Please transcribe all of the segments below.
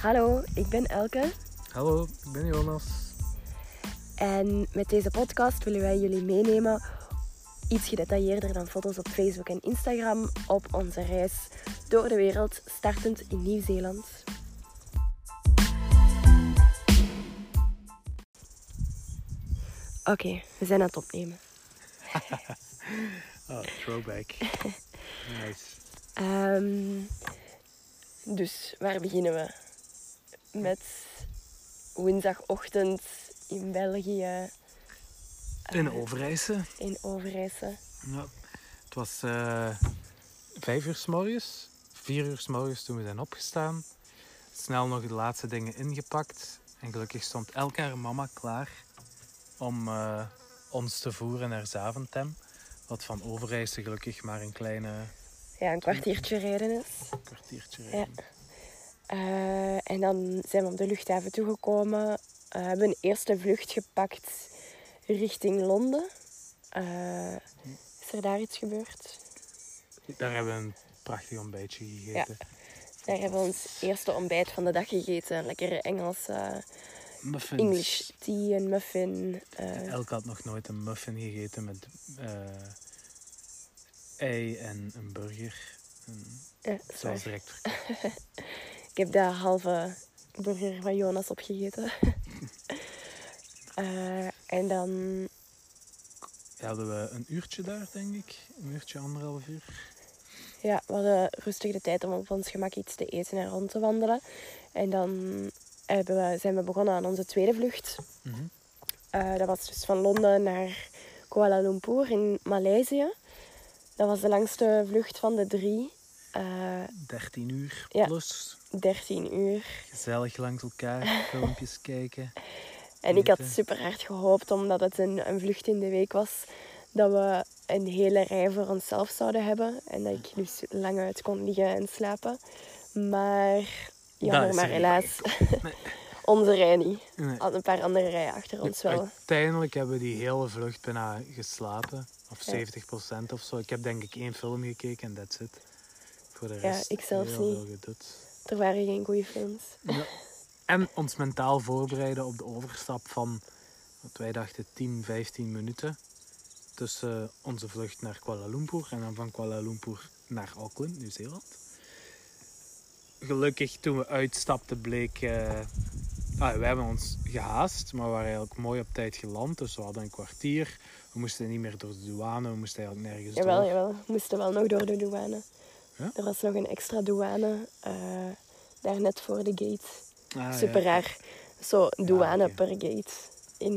Hallo, ik ben Elke Hallo, ik ben Jonas. en met deze podcast willen wij jullie meenemen, iets gedetailleerder dan foto's op Facebook en Instagram, op onze reis door de wereld, startend in Nieuw-Zeeland. Oké, we zijn aan het opnemen. Oh, throwback. nice. Ehm, dus waar beginnen we? Met woensdagochtend in België, In Overijse. in Overijse. Ja. Het was eh vijf uur s morgens, vier uur s morgens toen we zijn opgestaan. Snel nog de laatste dingen ingepakt. En gelukkig stond Elke haar mama klaar om eh, ons te voeren naar Zaventem. Wat van Overijse gelukkig maar een kleine Ja, een kwartiertje rijden is. kwartiertje Ja. Eh, en dan zijn we op de luchthaven toegekomen. Eh, hebben een eerste vlucht gepakt richting Londen. Eh, is er daar iets gebeurd? Daar hebben we een prachtig ontbijtje gegeten. Daar hebben we ons eerste ontbijt van de dag gegeten. Lekkere Engelse Muffins. English tea en muffin. Elke had nog nooit een muffin gegeten met ei en een burger. En ja, dat direct. Ik heb de halve burger van Jonas opgegeten. Eh, en dan Ja, hadden we een uurtje daar, denk ik. Een uurtje, anderhalf uur. Ja, we hadden rustig de tijd om op ons gemak iets te eten en rond te wandelen. En dan we, zijn we begonnen aan onze tweede vlucht. Mhm. Eh, dat was dus van Londen naar Kuala Lumpur in Maleisië. Dat was de langste vlucht van de drie. Eh 13 uur Ja. plus. 13 uur. Gezellig langs elkaar, filmpjes kijken. En ik had super hard gehoopt, omdat het een, een vlucht in de week was, dat we een hele rij voor onszelf zouden hebben. En dat ik dus lang uit kon liggen en slapen. Maar jammer, maar helaas. Nee. Onze rij niet. Nee. Had een paar andere rijen achter ons wel. Uiteindelijk hebben we die hele vlucht bijna geslapen. Of Ja. 70% of zo. Ik heb denk ik één film gekeken en that's it. Voor de Ja, ik zelfs niet. Er waren geen goede films. Ja. En ons mentaal voorbereiden op de overstap van, wat wij dachten, 10, 15 minuten. Tussen onze vlucht naar Kuala Lumpur en dan van Kuala Lumpur naar Auckland, Nieuw-Zeeland. Gelukkig toen we uitstapten bleek... eh, ah, we hebben ons gehaast, maar we waren eigenlijk mooi op tijd geland. Dus we hadden een kwartier. We moesten niet meer door de douane, we moesten eigenlijk nergens Jawel, door. jawel. We moesten wel nog door de douane. Ja? Er was nog een extra douane eh, daar net voor de gate. Ah, Super raar. Zo douane per gate in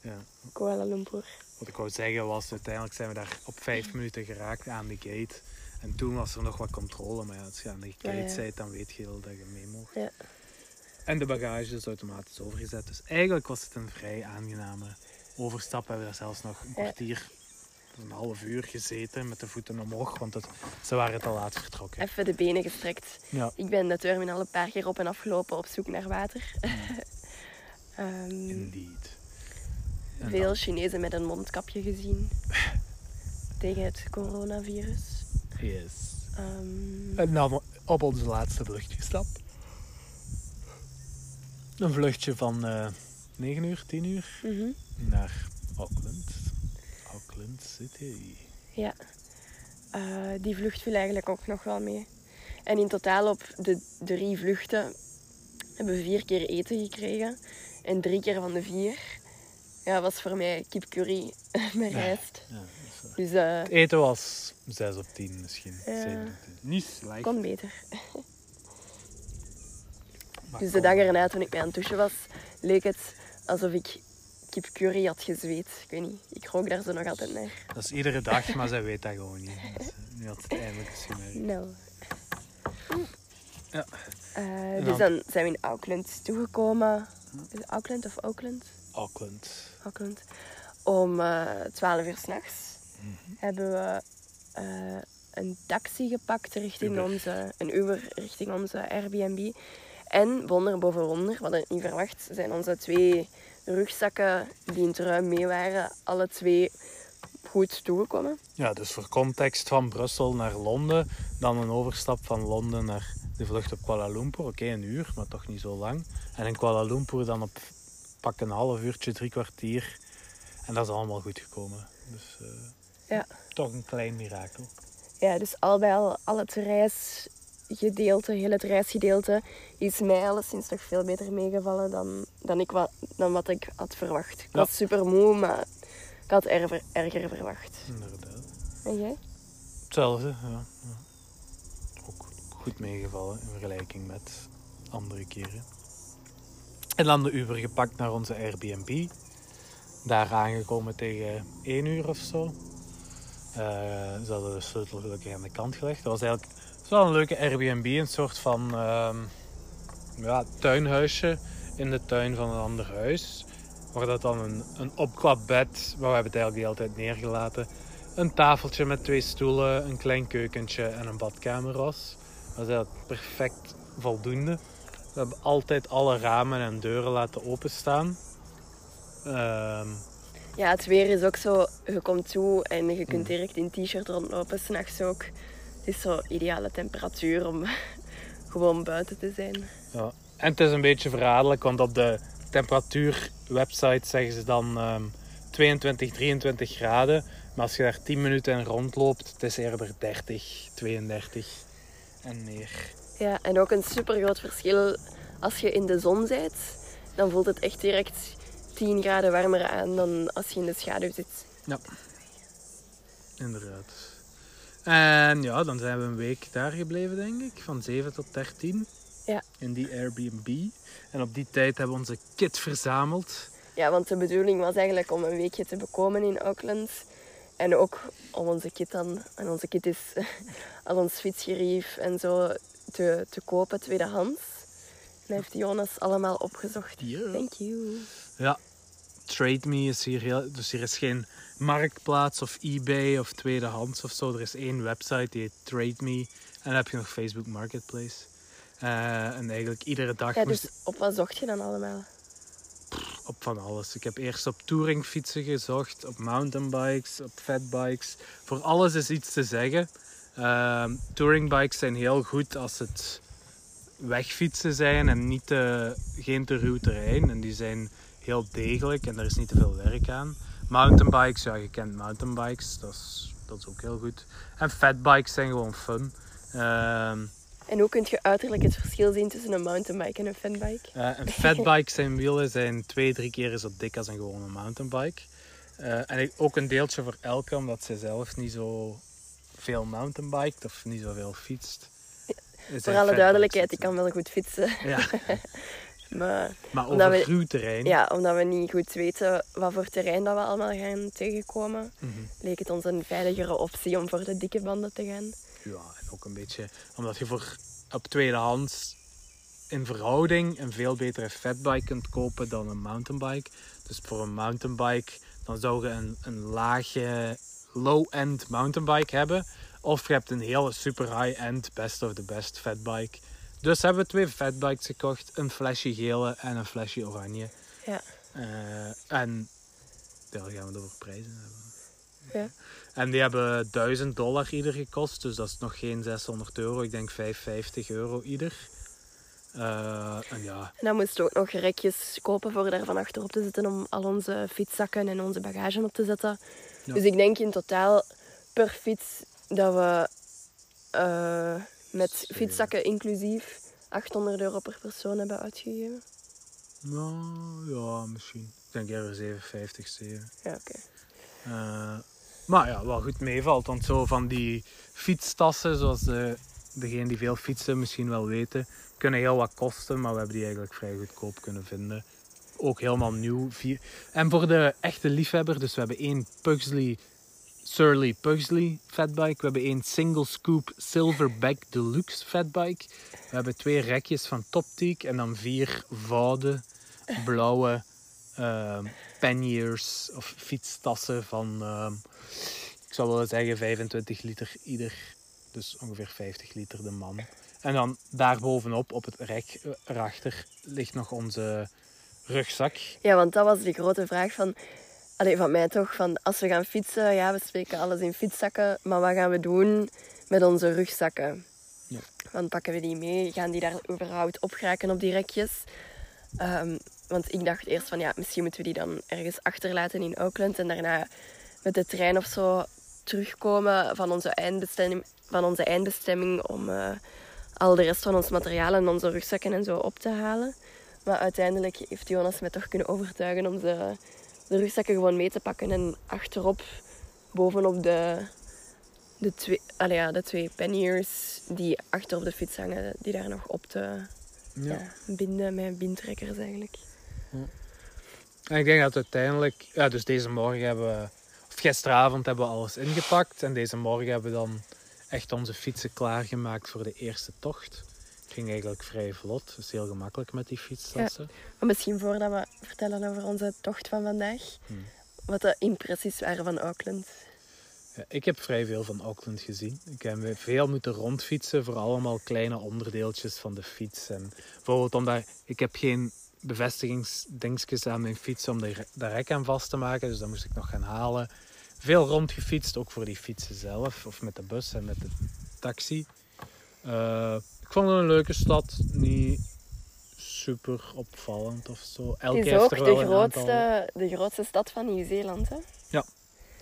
Ja. Kuala Lumpur. Wat ik wou zeggen was, uiteindelijk zijn we daar op vijf minuten geraakt aan de gate. En toen was er nog wat controle, maar ja, als je aan de gate bent, dan weet je wel dat je mee mocht. Ja. En de bagage is automatisch overgezet. Dus eigenlijk was het een vrij aangename overstap. We hebben daar zelfs nog een kwartier, een half uur gezeten met de voeten omhoog, want het, ze waren te laat vertrokken. Even de benen gestrekt. Ja, Ik ben de terminal een paar keer op en afgelopen op zoek naar water. Ehm, indeed. En veel dan- Chinezen met een mondkapje gezien. Tegen het coronavirus. Yes. Ehm, En dan op onze laatste vlucht gestapt. Een vluchtje van eh 9 uur, 10 uur mhm. naar Auckland. City. Ja, Eh, die vlucht viel eigenlijk ook nog wel mee. En in totaal op de drie vluchten hebben we vier keer eten gekregen. En drie keer van de vier ja, was voor mij kip curry met rijst. Ja. Dus eh Het eten was 6 op 10 misschien. Ja. 7 op 10. Niet slecht. kon beter. maar Dus de dag erna, toen ik mij aan het douchen was, leek het alsof ik kip curry had gezweet. Ik weet niet, ik rook daar zo nog altijd naar. Dat is iedere dag, maar zij weet dat gewoon niet. Dus, eh, nu had het eindelijk eens gemerkt. Nou. Ja. Eh, dus dan- zijn we in Auckland toegekomen. Is Auckland of Auckland? Auckland. Auckland. Om eh 12 uur s'nachts Mhm. hebben we een taxi gepakt richting Uber. onze... Een Uber richting onze Airbnb. En wonder boven wonder, we hadden het niet verwacht, zijn onze twee rugzakken die in het ruim mee waren, alle twee goed toegekomen. Ja, dus voor context van Brussel naar Londen, dan een overstap van Londen naar De vlucht op Kuala Lumpur, oké, een uur, maar toch niet zo lang. En in Kuala Lumpur dan op pak een half uurtje, drie kwartier. En dat is allemaal goed gekomen. Dus eh, Ja. toch een klein mirakel. Ja, dus al bij al, al het reisgedeelte, heel het reisgedeelte, is mij alleszins nog veel beter meegevallen dan, dan, ik, wa- dan wat ik had verwacht. Ik Ja. was super moe, maar ik had erger, erger verwacht. Inderdaad. En jij? Hetzelfde, ja. ja. Ook goed meegevallen in vergelijking met andere keren. En dan de Uber gepakt naar onze Airbnb. Daar aangekomen tegen 1 uur of zo. Eh, ze hadden de sleutel gelukkig aan de kant gelegd. Dat was eigenlijk was wel een leuke Airbnb. Een soort van ehm, ja, tuinhuisje in de tuin van een ander huis. Waar dat dan een, een opklapbed, maar we hebben het eigenlijk die altijd neergelaten. Een tafeltje met twee stoelen, een klein keukentje en een badkamer was. Dat is eigenlijk perfect voldoende. We hebben altijd alle ramen en deuren laten openstaan. Ehm, Ja, het weer is ook zo, je komt toe en je Mm. kunt direct in t-shirt rondlopen, s'nachts ook. Het is zo ideale temperatuur om gewoon buiten te zijn. ja. En het is een beetje verraderlijk, want op de temperatuurwebsite zeggen ze dan ehm 22, 23 graden. Maar als je daar 10 minuten in rondloopt, het is eerder 30, 32 en meer. Ja, en ook een super groot verschil als je in de zon bent, dan voelt het echt direct 10 graden warmer aan dan als je in de schaduw zit. Ja, inderdaad. En ja, dan zijn we een week daar gebleven, denk ik. Van 7 tot 13. Ja. In die Airbnb. En op die tijd hebben we onze kit verzameld. Ja, want de bedoeling was eigenlijk om een weekje te bekomen in Auckland. En ook om onze kit dan, en onze kit is al ons fietsgerief en zo te, te kopen, tweedehands. En heeft Jonas allemaal opgezocht. Thank you. Ja, Trade Me is hier heel... Dus hier is geen marktplaats of eBay of tweedehands of zo. Er is één website die heet Trade Me. En dan heb je nog Facebook Marketplace. Eh, en eigenlijk iedere dag Ja, moest dus op wat zocht je dan allemaal? op van alles. Ik heb eerst op touringfietsen gezocht, op mountainbikes, op fatbikes. Voor alles is iets te zeggen. Ehm touringbikes zijn heel goed als het wegfietsen zijn en niet te, geen te ruw terrein. En die zijn heel degelijk en er is niet te veel werk aan. Mountainbikes, ja, je kent mountainbikes, dat is, dat is ook heel goed. En fatbikes zijn gewoon fun. Ehm, En hoe kun je uiterlijk het verschil zien tussen een mountainbike en een fanbike? Eh, een fatbike zijn wielen zijn twee, drie keer zo dik als een gewone mountainbike. Eh, en ook een deeltje voor Elke, omdat ze zelf niet zo veel mountainbikt of niet zoveel fietst. Voor alle fatbike duidelijkheid, ik kan wel goed fietsen. Ja, Maar maar Omdat over we- ruw terrein. ja, omdat we niet goed weten wat voor terrein dat we allemaal gaan tegenkomen, Mhm. leek het ons een veiligere optie om voor de dikke banden te gaan. Ja, ook een beetje omdat je voor op tweedehands in verhouding een veel betere fatbike kunt kopen dan een mountainbike. Dus voor een mountainbike dan zou je een, een lage low-end mountainbike hebben. Of je hebt een hele super high-end best of the best fatbike. Dus hebben we twee fatbikes gekocht. Een flesje gele en een flesje oranje. Ja. Eh, en dan gaan we het over prijzen hebben. Ja. En die hebben 1000 dollar ieder gekost, dus dat is nog geen 600 euro. Ik denk 550 euro ieder. Eh, en ja, En dan moesten we ook nog rekjes kopen voor daar van achterop te zetten om al onze fietszakken en onze bagage op te zetten. Ja. Dus ik denk in totaal per fiets dat we eh, met fietszakken inclusief 800 euro per persoon hebben uitgegeven. nou, ja, misschien. Ik denk eerder 750, 7. Ja, oké. Eh, maar ja, wel goed meevalt. Want zo van die fietstassen, zoals de, degenen die veel fietsen misschien wel weten, kunnen heel wat kosten. Maar we hebben die eigenlijk vrij goedkoop kunnen vinden. Ook helemaal nieuw. En voor de echte liefhebber, dus we hebben één Pugsley, Surly Pugsley fatbike. We hebben één single scoop Silverback Deluxe fatbike. We hebben twee rekjes van Topteak en dan vier voude blauwe ehm panniers of fietstassen van, ehm, ik zou willen zeggen 25 liter ieder. Dus ongeveer 50 liter de man. En dan daarbovenop, op het rek eh, erachter, ligt nog onze rugzak. Ja, want dat was de grote vraag van, allee, van mij toch. Van als we gaan fietsen, ja, we spreken alles in fietszakken. Maar wat gaan we doen met onze rugzakken? Ja. Want pakken we die mee, gaan die daar überhaupt op geraken op die rekjes? Ehm, want ik dacht eerst van ja, misschien moeten we die dan ergens achterlaten in Auckland en daarna met de trein of zo terugkomen van onze eindbestemming, van onze eindbestemming om eh, al de rest van ons materiaal en onze rugzakken en zo op te halen. Maar uiteindelijk heeft Jonas mij toch kunnen overtuigen om de, de rugzakken gewoon mee te pakken en achterop, bovenop de, de, twee, ja, de twee panniers die achter op de fiets hangen, die daar nog op te Ja. ja, binden met bindtrekkers eigenlijk. En ik denk dat uiteindelijk, ja, dus deze morgen hebben we, of gisteravond hebben we alles ingepakt. En deze morgen hebben we dan echt onze fietsen klaargemaakt voor de eerste tocht. Het ging eigenlijk vrij vlot, dus heel gemakkelijk met die fietstassen. Maar misschien voordat we vertellen over onze tocht van vandaag, Hmm. wat de impressies waren van Auckland. Ja, ik heb vrij veel van Auckland gezien. Ik heb veel moeten rondfietsen voor allemaal kleine onderdeeltjes van de fiets. En bijvoorbeeld omdat ik heb geen bevestigingsdingetjes aan mijn fiets om de, re- de rek aan vast te maken. Dus dat moest ik nog gaan halen. Veel rondgefietst, ook voor die fietsen zelf. Of met de bus en met de taxi. Eh, ik vond het een leuke stad. Niet super opvallend of zo. Elke Het is ook de grootste, aantal- de grootste stad van Nieuw-Zeeland. Hè?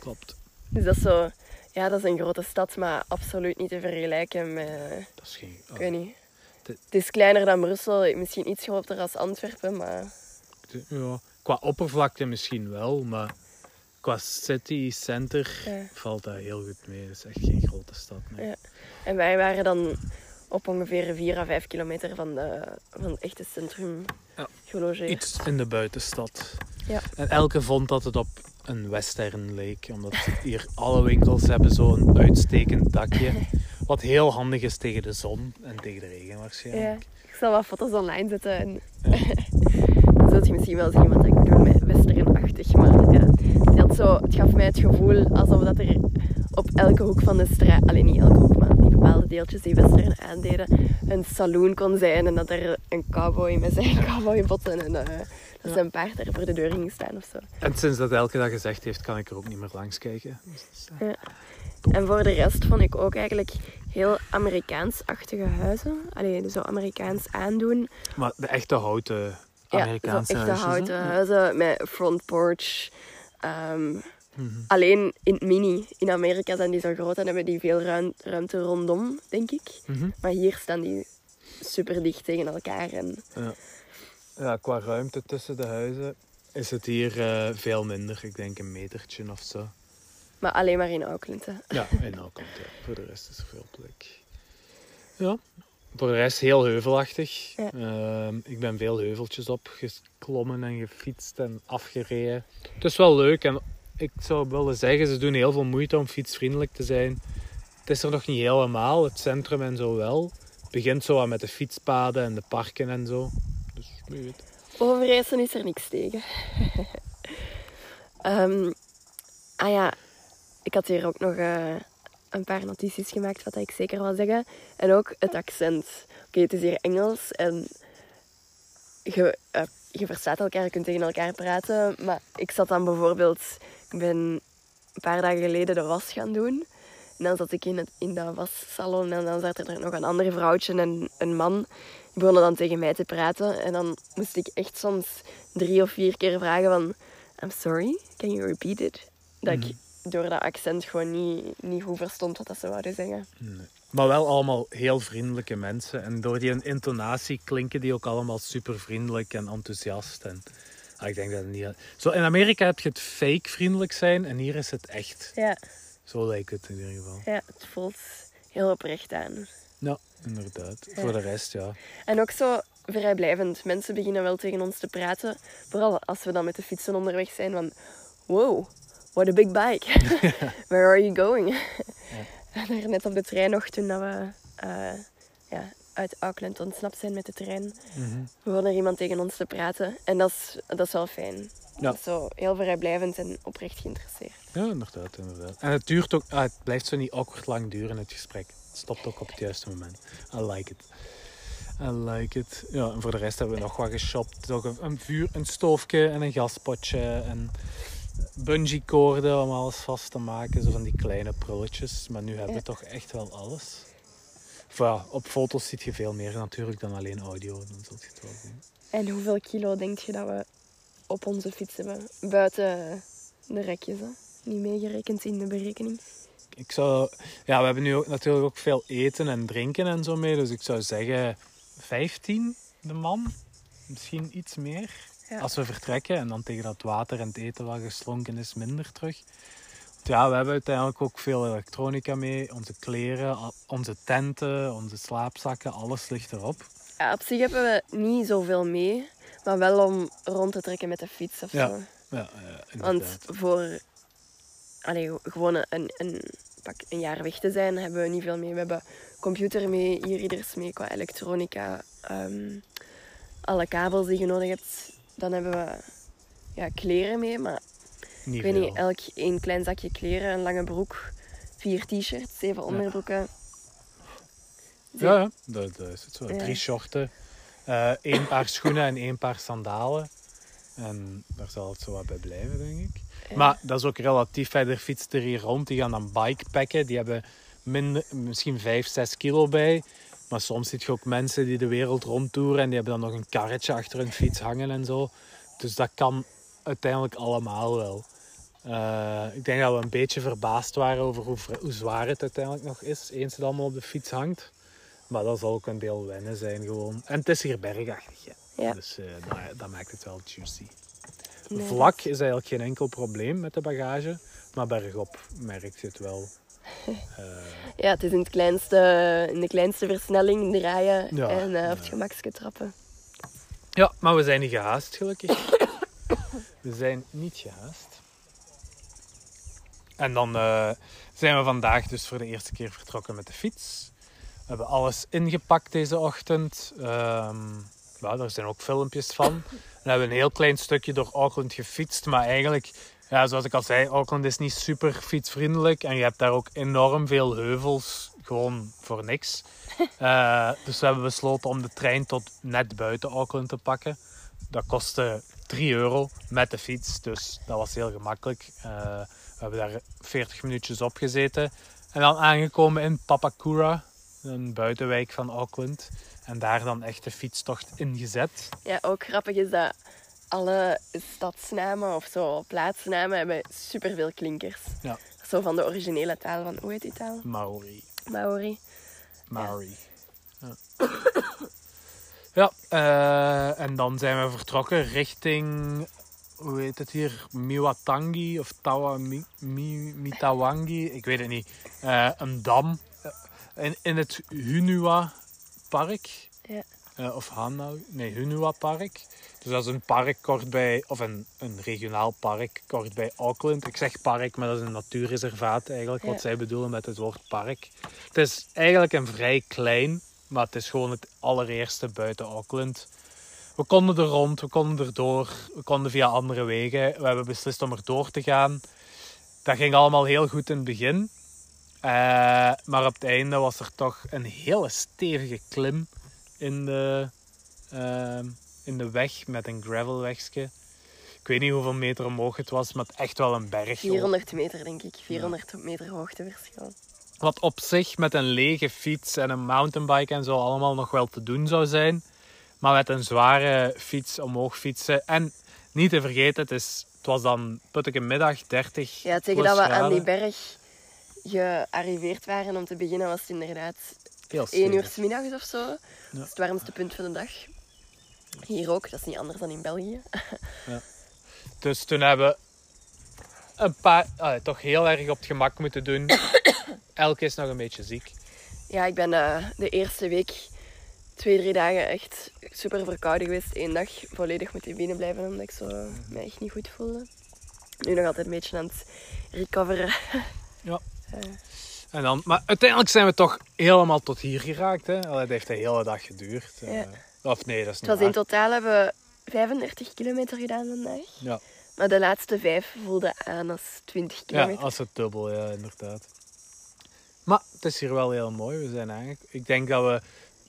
Klopt. Dus dat is zo... Ja, dat is een grote stad, maar absoluut niet te vergelijken met... Dat is geen... Ik weet niet. Het is kleiner dan Brussel, misschien iets groter als Antwerpen, maar... Ja, qua oppervlakte misschien wel, maar qua city center Ja. valt dat heel goed mee. Het is echt geen grote stad. Nee. Ja. En wij waren dan op ongeveer 4 à 5 kilometer van, de, van het echte centrum Ja. gelogeerd. Iets in de buitenstad. Ja. En elke vond dat het op een western leek, omdat hier alle winkels hebben zo'n uitstekend dakje. Wat heel handig is tegen de zon en tegen de regen Ja, waarschijnlijk. ik zal wat foto's online zetten en Ja. dan zult je misschien wel zien wat ik bedoel met westernachtig. Maar ja, het, had zo, het gaf mij het gevoel alsof dat er op elke hoek van de straat, alleen niet elke hoek, maar die bepaalde deeltjes die western aandeden, een saloon kon zijn en dat er een cowboy met zijn cowboybotten en eh, dat Ja. zijn paard daar voor de deur ging staan of zo. En sinds dat Elke dat gezegd heeft, kan ik er ook niet meer langs kijken. Dus eh, En voor de rest vond ik ook eigenlijk heel Amerikaans-achtige huizen. Allee, dus zo Amerikaans aandoen. Maar de echte houten Amerikaanse ja, zo echte hè? houten huizen met front porch. Ehm, Mhm. Alleen in het mini. In Amerika zijn die zo groot en hebben die veel ruim- ruimte rondom, denk ik. Mhm. Maar hier staan die super dicht tegen elkaar. En Ja. ja, qua ruimte tussen de huizen is het hier eh, veel minder. Ik denk een metertje of zo. Maar alleen maar in Auckland. Hè. Ja, in Auckland, ja. Voor de rest is er veel plek. Ja, voor de rest heel heuvelachtig. Ja. Ehm, ik ben veel heuveltjes opgeklommen en gefietst en afgereden. Het is wel leuk en ik zou willen zeggen, ze doen heel veel moeite om fietsvriendelijk te zijn. Het is er nog niet helemaal, het centrum en zo wel. Het begint zo aan met de fietspaden en de parken en zo. Dus wie weet. Is er niks tegen. Ehm, ah ja, ik had hier ook nog eh, een paar notities gemaakt, wat ik zeker wil zeggen. En ook het accent. Oké, het is hier Engels en je, eh, je verstaat elkaar, je kunt tegen elkaar praten. Maar ik zat dan bijvoorbeeld, ik ben een paar dagen geleden de was gaan doen. En dan zat ik in, het, in dat wassalon en dan zat er nog een ander vrouwtje en een man. Die begonnen dan tegen mij te praten. En dan moest ik echt soms drie of vier keer vragen van... I'm sorry, can you repeat it? Dat ik door dat accent gewoon niet, niet goed verstond wat dat ze wouden zeggen. Nee. Maar wel allemaal heel vriendelijke mensen. En door die intonatie klinken die ook allemaal super vriendelijk en enthousiast. En, ah, ik denk dat niet... Zo, in Amerika heb je het fake vriendelijk zijn en hier is het echt. Ja, Zo lijkt het in ieder geval. ja het voelt heel oprecht aan. Ja, inderdaad. Ja. Voor de rest, ja. En ook zo vrijblijvend. Mensen beginnen wel tegen ons te praten. Vooral als we dan met de fietsen onderweg zijn van... Wow, what a big bike. Where are you going? En daar net op de trein nog toen dat we eh, ja, uit Auckland ontsnapt zijn met de trein. Mhm. begon er iemand tegen ons te praten. En dat is, dat is wel fijn. Ja. Dat is zo heel vrijblijvend en oprecht geïnteresseerd. Ja, inderdaad, inderdaad. En het duurt ook... Ah, het blijft zo niet awkward lang duren, het gesprek. Het stopt ook op het juiste moment. I like it. I like it. Ja, en voor de rest hebben we nog wat geshopt. Een, een vuur, een stoofje en een gaspotje. En bungee koorden om alles vast te maken. Zo van die kleine prulletjes. Maar nu hebben we toch echt wel alles. Op foto's ziet je veel meer natuurlijk dan alleen audio. Dan zult je het wel zien. En hoeveel kilo denk je dat we op onze fiets hebben? Buiten de rekjes, hè? Niet meegerekend in de berekening. Ik zou... Ja, we hebben nu ook, natuurlijk ook veel eten en drinken en zo mee. Dus ik zou zeggen 15 de man. Misschien iets meer. Ja. Als we vertrekken en dan tegen dat water en het eten wat geslonken is minder terug. Want ja, we hebben uiteindelijk ook veel elektronica mee. Onze kleren, onze tenten, onze slaapzakken, alles ligt erop. Ja, op zich hebben we niet zoveel mee, maar wel om rond te trekken met de fiets of Ja. zo. Ja, eh, Want voor allee, gewoon een, een, pak een jaar weg te zijn, hebben we niet veel mee. We hebben computer mee, e-readers mee qua elektronica, ehm, alle kabels die je nodig hebt. Dan hebben we ja, kleren mee, maar Niet ik weet veel. niet, elk één klein zakje kleren, een lange broek, vier t-shirts, zeven onderbroeken. Ja, ja, dat, dat is het zo. Drie shorten, eh, één paar schoenen en één paar sandalen. En daar zal het zo wat bij blijven, denk ik. Ja. Maar dat is ook relatief. Verder fietst er hier rond. Die gaan dan bikepacken. Die hebben minder, misschien 5, 6 kilo bij. Maar soms zie je ook mensen die de wereld rondtoeren. En die hebben dan nog een karretje achter hun fiets hangen en zo. Dus dat kan uiteindelijk allemaal wel. Eh, ik denk dat we een beetje verbaasd waren over hoe, hoe zwaar het uiteindelijk nog is. Eens het allemaal op de fiets hangt. Maar dat zal ook een deel wennen zijn gewoon. En het is hier bergachtig. hè. Ja. Dus eh, dat, dat maakt het wel juicy. Nee, Vlak is eigenlijk geen enkel probleem met de bagage. Maar bergop merk je het wel. Eh, Ja, het is in, het kleinste, in de kleinste versnelling draaien Ja, en eh, op het gemakske trappen. ja, maar we zijn niet gehaast, gelukkig. we zijn niet gehaast. En dan eh, zijn we vandaag dus voor de eerste keer vertrokken met de fiets. We hebben alles ingepakt deze ochtend. Ehm ja, daar zijn ook filmpjes van. We hebben een heel klein stukje door Auckland gefietst. Maar eigenlijk, ja, zoals ik al zei, Auckland is niet super fietsvriendelijk. En je hebt daar ook enorm veel heuvels, gewoon voor niks. Eh, dus we hebben besloten om de trein tot net buiten Auckland te pakken. Dat kostte 3 euro met de fiets, dus dat was heel gemakkelijk. Eh, we hebben daar 40 minuutjes op gezeten. En dan aangekomen in Papakura, een buitenwijk van Auckland. En daar dan echt de fietstocht ingezet. Ja, ook grappig is dat alle stadsnamen of zo plaatsnamen hebben superveel klinkers. Ja. Zo van de originele taal van, hoe heet die taal? Maori. Maori. Maori. Ja, ja eh, en dan zijn we vertrokken richting, hoe heet het hier, Miwatangi of Tawa, Mi, Mi- Mitawangi, ik weet het niet. Eh, een dam eh, in, in het Hunua Park. Ja. Eh, of Hanau, nee, Hunua Park. Dus dat is een park kort bij, of een, een regionaal park kort bij Auckland. Ik zeg park, maar dat is een natuurreservaat eigenlijk, Ja. wat zij bedoelen met het woord park. Het is eigenlijk een vrij klein, maar het is gewoon het allereerste buiten Auckland. We konden er rond, we konden er door, we konden via andere wegen. We hebben beslist om er door te gaan. Dat ging allemaal heel goed in het begin. Eh, maar op het einde was er toch een hele stevige klim in de, ehm, in de weg met een gravelwegje. Ik weet niet hoeveel meter omhoog het was, maar het echt wel een berg. 400 meter, denk ik. 400 meter hoogteverschil. Wat op zich met een lege fiets en een mountainbike en zo allemaal nog wel te doen zou zijn. Maar met een zware fiets omhoog fietsen. En niet te vergeten, het, is, het was dan putteke middag, 30 Ja, tegen dat we aan die berg gearriveerd waren om te beginnen, was het inderdaad Heel 1 uur middags of zo. Ja. Dat is het warmste punt van de dag. Hier ook, dat is niet anders dan in België. Dus toen hebben we een paar, ah, toch heel erg op het gemak moeten doen. Elke is nog een beetje ziek. Ja, ik ben eh, de eerste week, twee, drie dagen echt super verkouden geweest. Eén dag volledig moeten binnen blijven omdat ik zo me echt niet goed voelde. Nu nog altijd een beetje aan het recoveren. Ja. Eh, En dan, maar uiteindelijk zijn we toch helemaal tot hier geraakt. Hè? Het heeft de hele dag geduurd. Ja. Eh, of nee, dat is het niet was in totaal hebben we 35 kilometer gedaan vandaag. Ja. Maar de laatste vijf voelden aan als 20 Ja, kilometer. als het dubbel, ja, inderdaad. Maar het is hier wel heel mooi. We zijn eigenlijk... Ik denk dat we...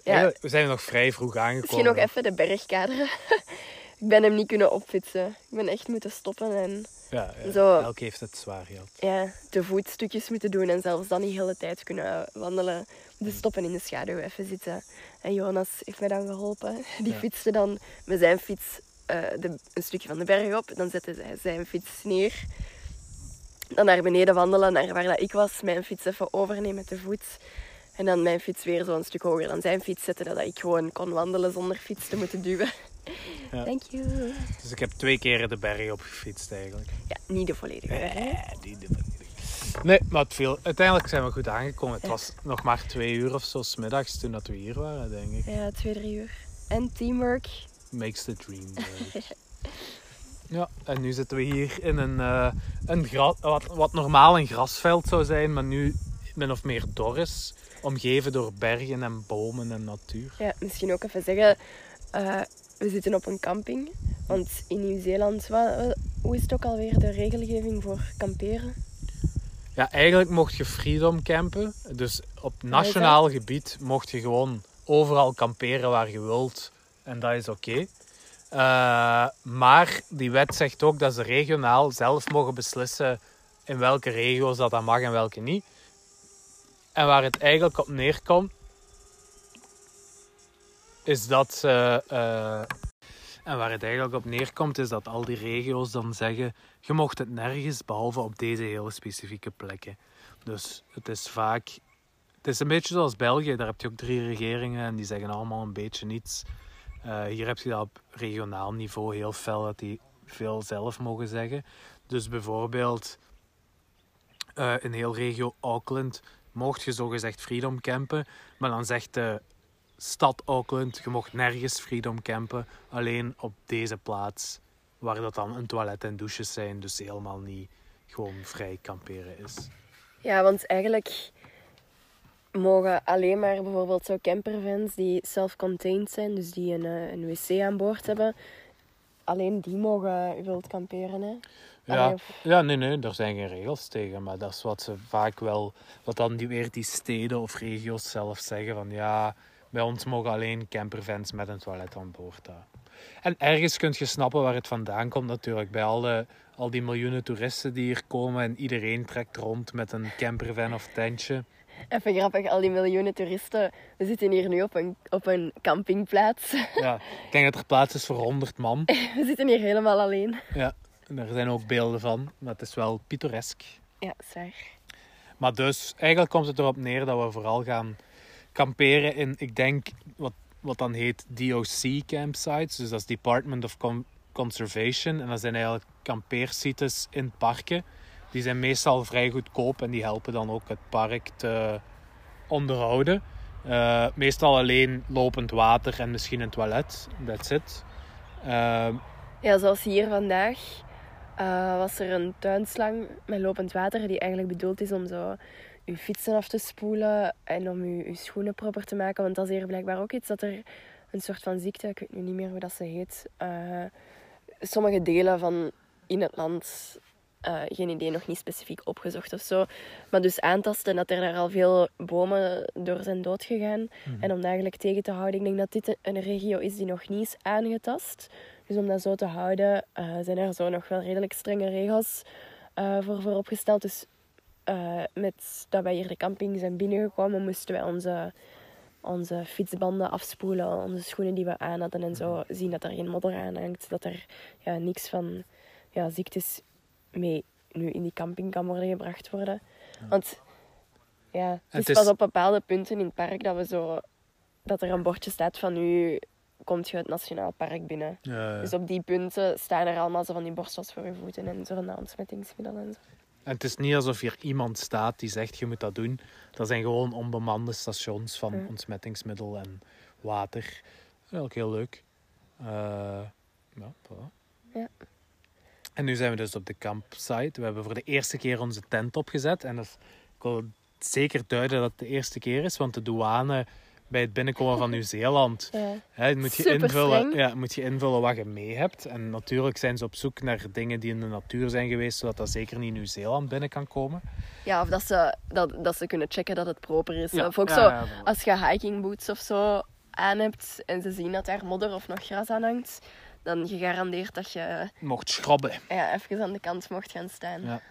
Ja. We zijn nog vrij vroeg aangekomen. Misschien nog even de berg kaderen. ik ben hem niet kunnen opfietsen. Ik ben echt moeten stoppen en Ja, ja. Zo. elk heeft het zwaar gehad. ja, te voet stukjes moeten doen en zelfs dan niet de hele tijd kunnen wandelen. Dus stoppen in de schaduw, even zitten. En Jonas heeft mij dan geholpen. Die Ja. fietste dan met zijn fiets eh, de, een stukje van de berg op. Dan zette hij zijn fiets neer. Dan naar beneden wandelen, naar waar dat ik was. Mijn fiets even overnemen met de voet. En dan mijn fiets weer zo een stuk hoger dan zijn fiets zetten. Dat ik gewoon kon wandelen zonder fiets te moeten duwen. Ja. Thank you. Dus ik heb twee keer de berg op gefietst eigenlijk. Ja, niet de volledige. Nee, die de Nee, maar het viel. uiteindelijk zijn we goed aangekomen. Het Ja. was nog maar twee uur of zo 's middags toen dat we hier waren, denk ik. Ja, twee, drie uur. En teamwork. Makes the dream work. Ja, en nu zitten we hier in een, eh, een wat, wat normaal een grasveld zou zijn, maar nu min of meer dor is. Omgeven door bergen en bomen en natuur. Ja, misschien ook even zeggen, eh, we zitten op een camping. Want in Nieuw-Zeeland, hoe is het ook alweer de regelgeving voor kamperen? Ja, eigenlijk mocht je freedom campen. Dus op nationaal gebied mocht je gewoon overal kamperen waar je wilt. En dat is oké. Eh, maar die wet zegt ook dat ze regionaal zelf mogen beslissen in welke regio's dat, dat mag en welke niet. En waar het eigenlijk op neerkomt, is dat ze. eh, en waar het eigenlijk op neerkomt, is dat al die regio's dan zeggen: je mocht het nergens behalve op deze hele specifieke plekken. Dus het is vaak. Het is een beetje zoals België, daar heb je ook drie regeringen en die zeggen allemaal een beetje niets. Eh, hier heb je dat op regionaal niveau heel fel, dat die veel zelf mogen zeggen. Dus bijvoorbeeld eh, in heel regio Auckland mocht je zogezegd freedom campen, maar dan zegt de stad Auckland, je mocht nergens freedom campen, alleen op deze plaats, waar dat dan een toilet en douches zijn, dus helemaal niet gewoon vrij kamperen is. Ja, want eigenlijk mogen alleen maar bijvoorbeeld zo campervans die self-contained zijn, dus die een, eh, een wc aan boord hebben, alleen die mogen wild kamperen. Hè? Ja, Allee, of- ja, nee, nee, daar zijn geen regels tegen, maar dat is wat ze vaak wel, wat dan die, weer die steden of regio's zelf zeggen van ja, bij ons mogen alleen campervans met een toilet aan boord. hè. En ergens kun je snappen waar het vandaan komt natuurlijk, bij al, de, al die miljoenen toeristen die hier komen en iedereen trekt rond met een campervan of tentje. Even grappig, al die miljoenen toeristen. We zitten hier nu op een, op een campingplaats. Ja, ik denk dat er plaats is voor 100 man. We zitten hier helemaal alleen. Ja, en daar zijn ook beelden van, maar het is wel pittoresk. Ja, zwaar. Maar dus, eigenlijk komt het erop neer dat we vooral gaan kamperen in, ik denk, wat, wat dan heet DOC campsites. Dus dat is Department of Con- Conservation. En dat zijn eigenlijk kampeersites in parken. Die zijn meestal vrij goedkoop en die helpen dan ook het park te onderhouden. Eh, meestal alleen lopend water en misschien een toilet. That's it. Eh, Ja, zoals hier vandaag eh, was er een tuinslang met lopend water die eigenlijk bedoeld is om zo uw fietsen af te spoelen en om uw, uw schoenen proper te maken. Want dat is hier blijkbaar ook iets dat er een soort van ziekte, ik weet nu niet meer hoe dat ze heet, eh, sommige delen van in het land, eh, geen idee, nog niet specifiek opgezocht of zo, maar dus aantasten dat er daar al veel bomen door zijn doodgegaan. En om dat eigenlijk tegen te houden, ik denk dat dit een regio is die nog niet is aangetast. Dus om dat zo te houden, eh, zijn er zo nog wel redelijk strenge regels voor, voor opgesteld. Dus eh, met dat wij hier de camping zijn binnengekomen, moesten wij onze, onze fietsbanden afspoelen, onze schoenen die we aan hadden en zo. Zien dat er geen modder aan hangt, dat er ja, niks van ja, ziektes mee nu in die camping kan worden gebracht worden. Want ja, het is, het is- pas op bepaalde punten in het park dat we zo dat er een bordje staat van nu komt je het nationaal park binnen. Dus op die punten staan er allemaal zo van die borstels voor je voeten en zo'n ontsmettingsmiddelen en zo. En het is niet alsof hier iemand staat die zegt je moet dat doen. Dat zijn gewoon onbemande stations van Ja. ontsmettingsmiddel en water. Ook heel leuk. Eh, ja, voilà. Ja. En nu zijn we dus op de campsite. We hebben voor de eerste keer onze tent opgezet. En dat ik wil zeker duiden dat het de eerste keer is, want de douane bij het binnenkomen van Nieuw-Zeeland Ja. Hè, moet, je Super invullen, streng. ja, moet je invullen wat je mee hebt. En natuurlijk zijn ze op zoek naar dingen die in de natuur zijn geweest, zodat dat zeker niet Nieuw-Zeeland binnen kan komen. ja, of dat ze, dat, dat ze kunnen checken dat het proper is. Ja, Of ook ja, zo, als je hiking boots of zo aan hebt en ze zien dat daar modder of nog gras aan hangt, dan gegarandeerd dat je Mocht schrobben. ja, even aan de kant mocht gaan staan. Ja.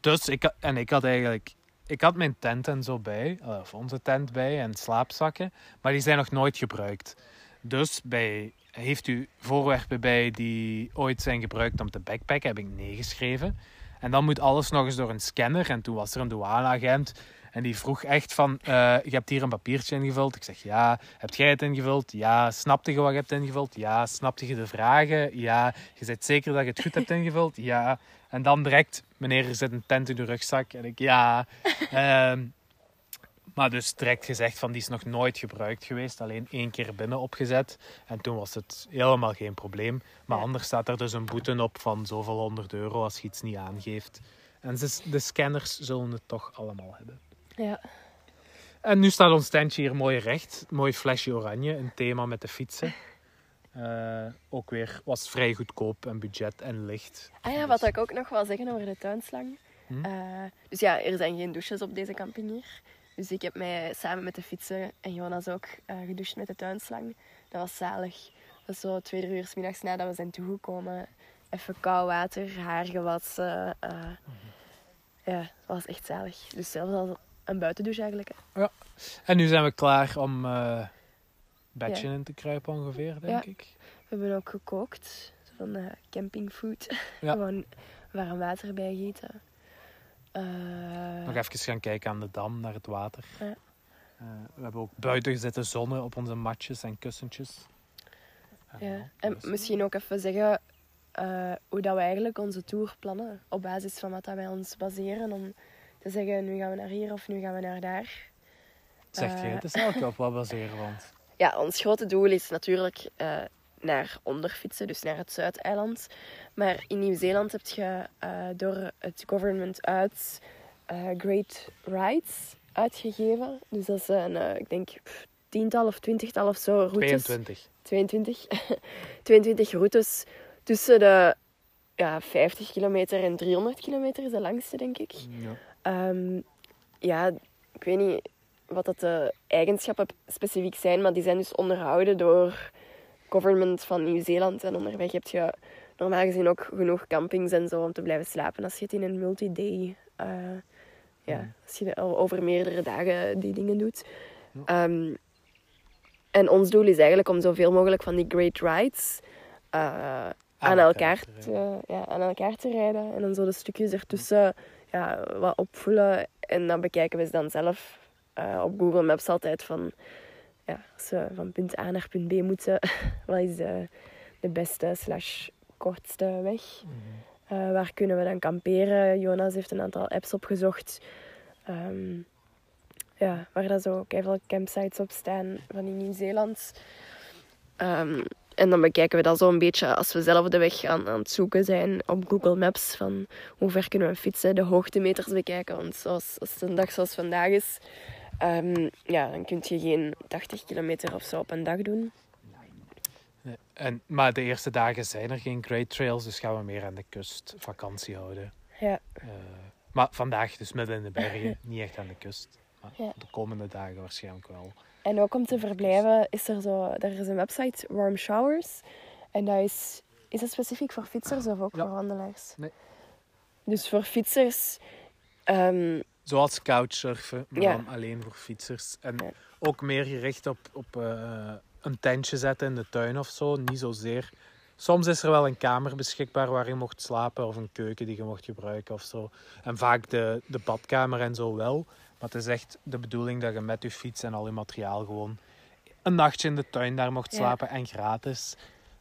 Dus ik, en ik had eigenlijk... Ik had mijn tent en zo bij, eh, of onze tent bij en slaapzakken, maar die zijn nog nooit gebruikt. Dus bij, heeft u voorwerpen bij die ooit zijn gebruikt om te backpacken, heb ik nee geschreven. En dan moet alles nog eens door een scanner. En toen was er een douaneagent en die vroeg echt van, eh, je hebt hier een papiertje ingevuld. Ik zeg, ja. Heb jij het ingevuld? Ja. Snapte je wat je hebt ingevuld? Ja. Snapte je de vragen? Ja. Je bent zeker dat je het goed hebt ingevuld? Ja. En dan direct, meneer, er zit een tent in de rugzak. En ik, ja. Ehm, maar dus direct gezegd van, die is nog nooit gebruikt geweest. Alleen één keer binnen opgezet. En toen was het helemaal geen probleem. Maar Ja. anders staat er dus een boete op van zoveel honderd euro als je iets niet aangeeft. En de scanners zullen het toch allemaal hebben. Ja. En nu staat ons tentje hier mooi recht. Mooi flesje oranje, een thema met de fietsen. Eh, ook weer was vrij goedkoop en budget en licht. Ah ja, wat ik ook nog wil zeggen over de tuinslang. Hm? Eh, dus ja, er zijn geen douches op deze camping hier. Dus ik heb mij samen met de fietsen en Jonas ook eh, gedoucht met de tuinslang. Dat was zalig. Dat was zo twee, drie uur 's middags nadat we zijn toegekomen. Even koud water, haar gewassen. eh, Ja, dat was echt zalig. Dus zelfs als een buitendouche eigenlijk. hè. En nu zijn we klaar om eh bedje in te kruipen ongeveer, denk Ja. ik. We hebben ook gekookt. Van eh, campingfood. Ja. Gewoon warm water bij gieten. Eh, Nog even gaan kijken aan de dam, naar het water. Ja. We hebben ook buiten zitten zonnen op onze matjes en kussentjes. Ja, en dus- misschien ook even zeggen hoe dat we eigenlijk onze tour plannen. Op basis van wat dat wij ons baseren. Om te zeggen, nu gaan we naar hier of nu gaan we naar daar. Zegt jij eh, het is elke op wat baseren, want... Ja, ons grote doel is natuurlijk eh, naar onder fietsen, dus naar het Zuideiland. Maar in Nieuw-Zeeland heb je eh, door het government uit Great Rides uitgegeven. Dus dat is een, eh, ik denk, pff, tiental of twintigtal of zo routes. 22. 22, 22 routes tussen de ja, 50 kilometer en 300 kilometer is de langste, denk ik. Ja. Ehm, ja, ik weet niet wat dat de eigenschappen specifiek zijn, maar die zijn dus onderhouden door government van Nieuw-Zeeland. En onderweg heb je normaal gezien ook genoeg campings en zo om te blijven slapen als je het in een multi-day, eh, ja, Mhm. als je al over meerdere dagen die dingen doet. Ehm, en ons doel is eigenlijk om zoveel mogelijk van die great rides eh, aan, elkaar te ja, aan elkaar te rijden. En dan zo de stukjes ertussen ja, wat opvoelen. En dan bekijken we ze dan zelf eh, op Google Maps altijd van... Ja, als we van punt A naar punt B moeten, wat is de, de beste slash kortste weg? Mhm. Eh, waar kunnen we dan kamperen? Jonas heeft een aantal apps opgezocht. Ehm, ja, waar dat zo veel campsites op staan van in Nieuw-Zeeland. Ehm, en dan bekijken we dat zo een beetje als we zelf de weg aan, aan het zoeken zijn op Google Maps. Van hoe ver kunnen we fietsen, de hoogtemeters bekijken. Want zoals, als het een dag zoals vandaag is, ehm, ja, dan kun je geen 80 kilometer of zo op een dag doen. Nee. En, maar de eerste dagen zijn er geen great trails, dus gaan we meer aan de kust vakantie houden. Ja, Eh, maar vandaag dus midden in de bergen, niet echt aan de kust. Maar Ja. de komende dagen waarschijnlijk wel. En ook om te verblijven is er zo, er is een website, Warm Showers. En dat is, is dat specifiek voor fietsers of ook Ja. voor wandelaars? Nee. Dus voor fietsers, ehm, Zoals couchsurfen, maar Ja. dan alleen voor fietsers. En Ja. ook meer gericht op, op eh, een tentje zetten in de tuin of zo. Niet zozeer. Soms is er wel een kamer beschikbaar waar je mocht slapen of een keuken die je mocht gebruiken of zo. En vaak de, de badkamer en zo wel. Maar het is echt de bedoeling dat je met je fiets en al je materiaal gewoon een nachtje in de tuin daar mocht Ja. slapen en gratis.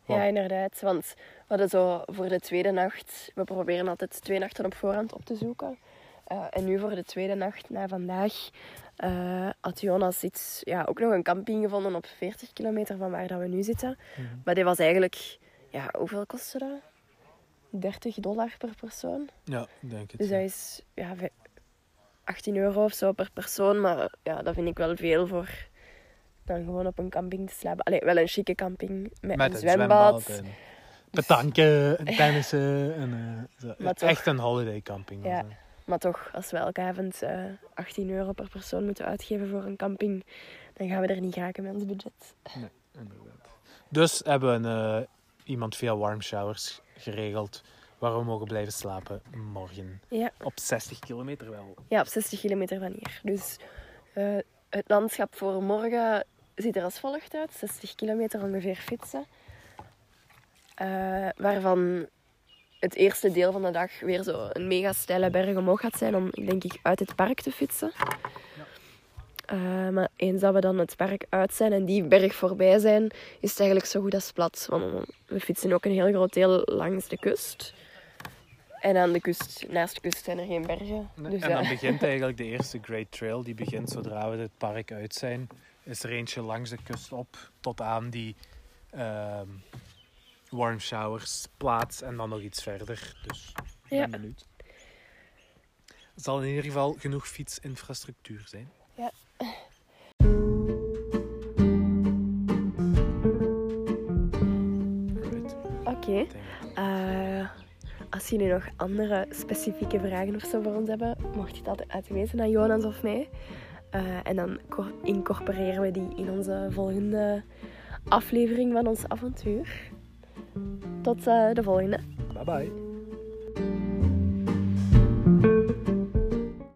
ja inderdaad. Want we hadden zo voor de tweede nacht, we proberen altijd twee nachten op voorhand op te zoeken. Eh, en nu voor de tweede nacht, na vandaag, eh, had Jonas iets, ja, ook nog een camping gevonden op 40 kilometer van waar dat we nu zitten. Mhm. Maar die was eigenlijk, ja, hoeveel kostte dat? 30 dollar per persoon. Ja, denk het. Dus dat is ja, 18 euro of zo per persoon. Maar ja, dat vind ik wel veel voor dan gewoon op een camping te slapen. Allee, wel een chique camping met, Met een zwembad. en petanken en tennissen. En, eh, zo. Toch- Echt een holiday camping. Ja. Maar toch, als we elke avond eh 18 euro per persoon moeten uitgeven voor een camping, dan gaan we er niet geraken met ons budget. Inderdaad. Dus hebben we een, eh, iemand via warm showers geregeld waar we mogen blijven slapen morgen. Ja. Op 60 kilometer wel. Ja, op 60 kilometer van hier. Dus eh, het landschap voor morgen ziet er als volgt uit. 60 kilometer ongeveer fietsen. Eh, waarvan het eerste deel van de dag weer zo een mega steile berg omhoog gaat zijn om, denk ik, uit het park te fietsen. Eh, maar eens dat we dan het park uit zijn en die berg voorbij zijn, is het eigenlijk zo goed als plat. Want we fietsen ook een heel groot deel langs de kust. En aan de kust, naast de kust zijn er geen bergen. Dus en dan begint eigenlijk de eerste Great Trail. Die begint zodra we het park uit zijn. Is er eentje langs de kust op tot aan die ehm, warm showers plaats. En dan nog iets verder. Dus Ja. benieuwd. Het zal in ieder geval genoeg fietsinfrastructuur zijn. Ja. Oké. Als jullie nog andere specifieke vragen of zo voor ons hebben, mocht je het altijd weten aan Jonas of mij. Eh, en dan co- incorporeren we die in onze volgende aflevering van ons avontuur. Tot eh, de volgende. Bye bye.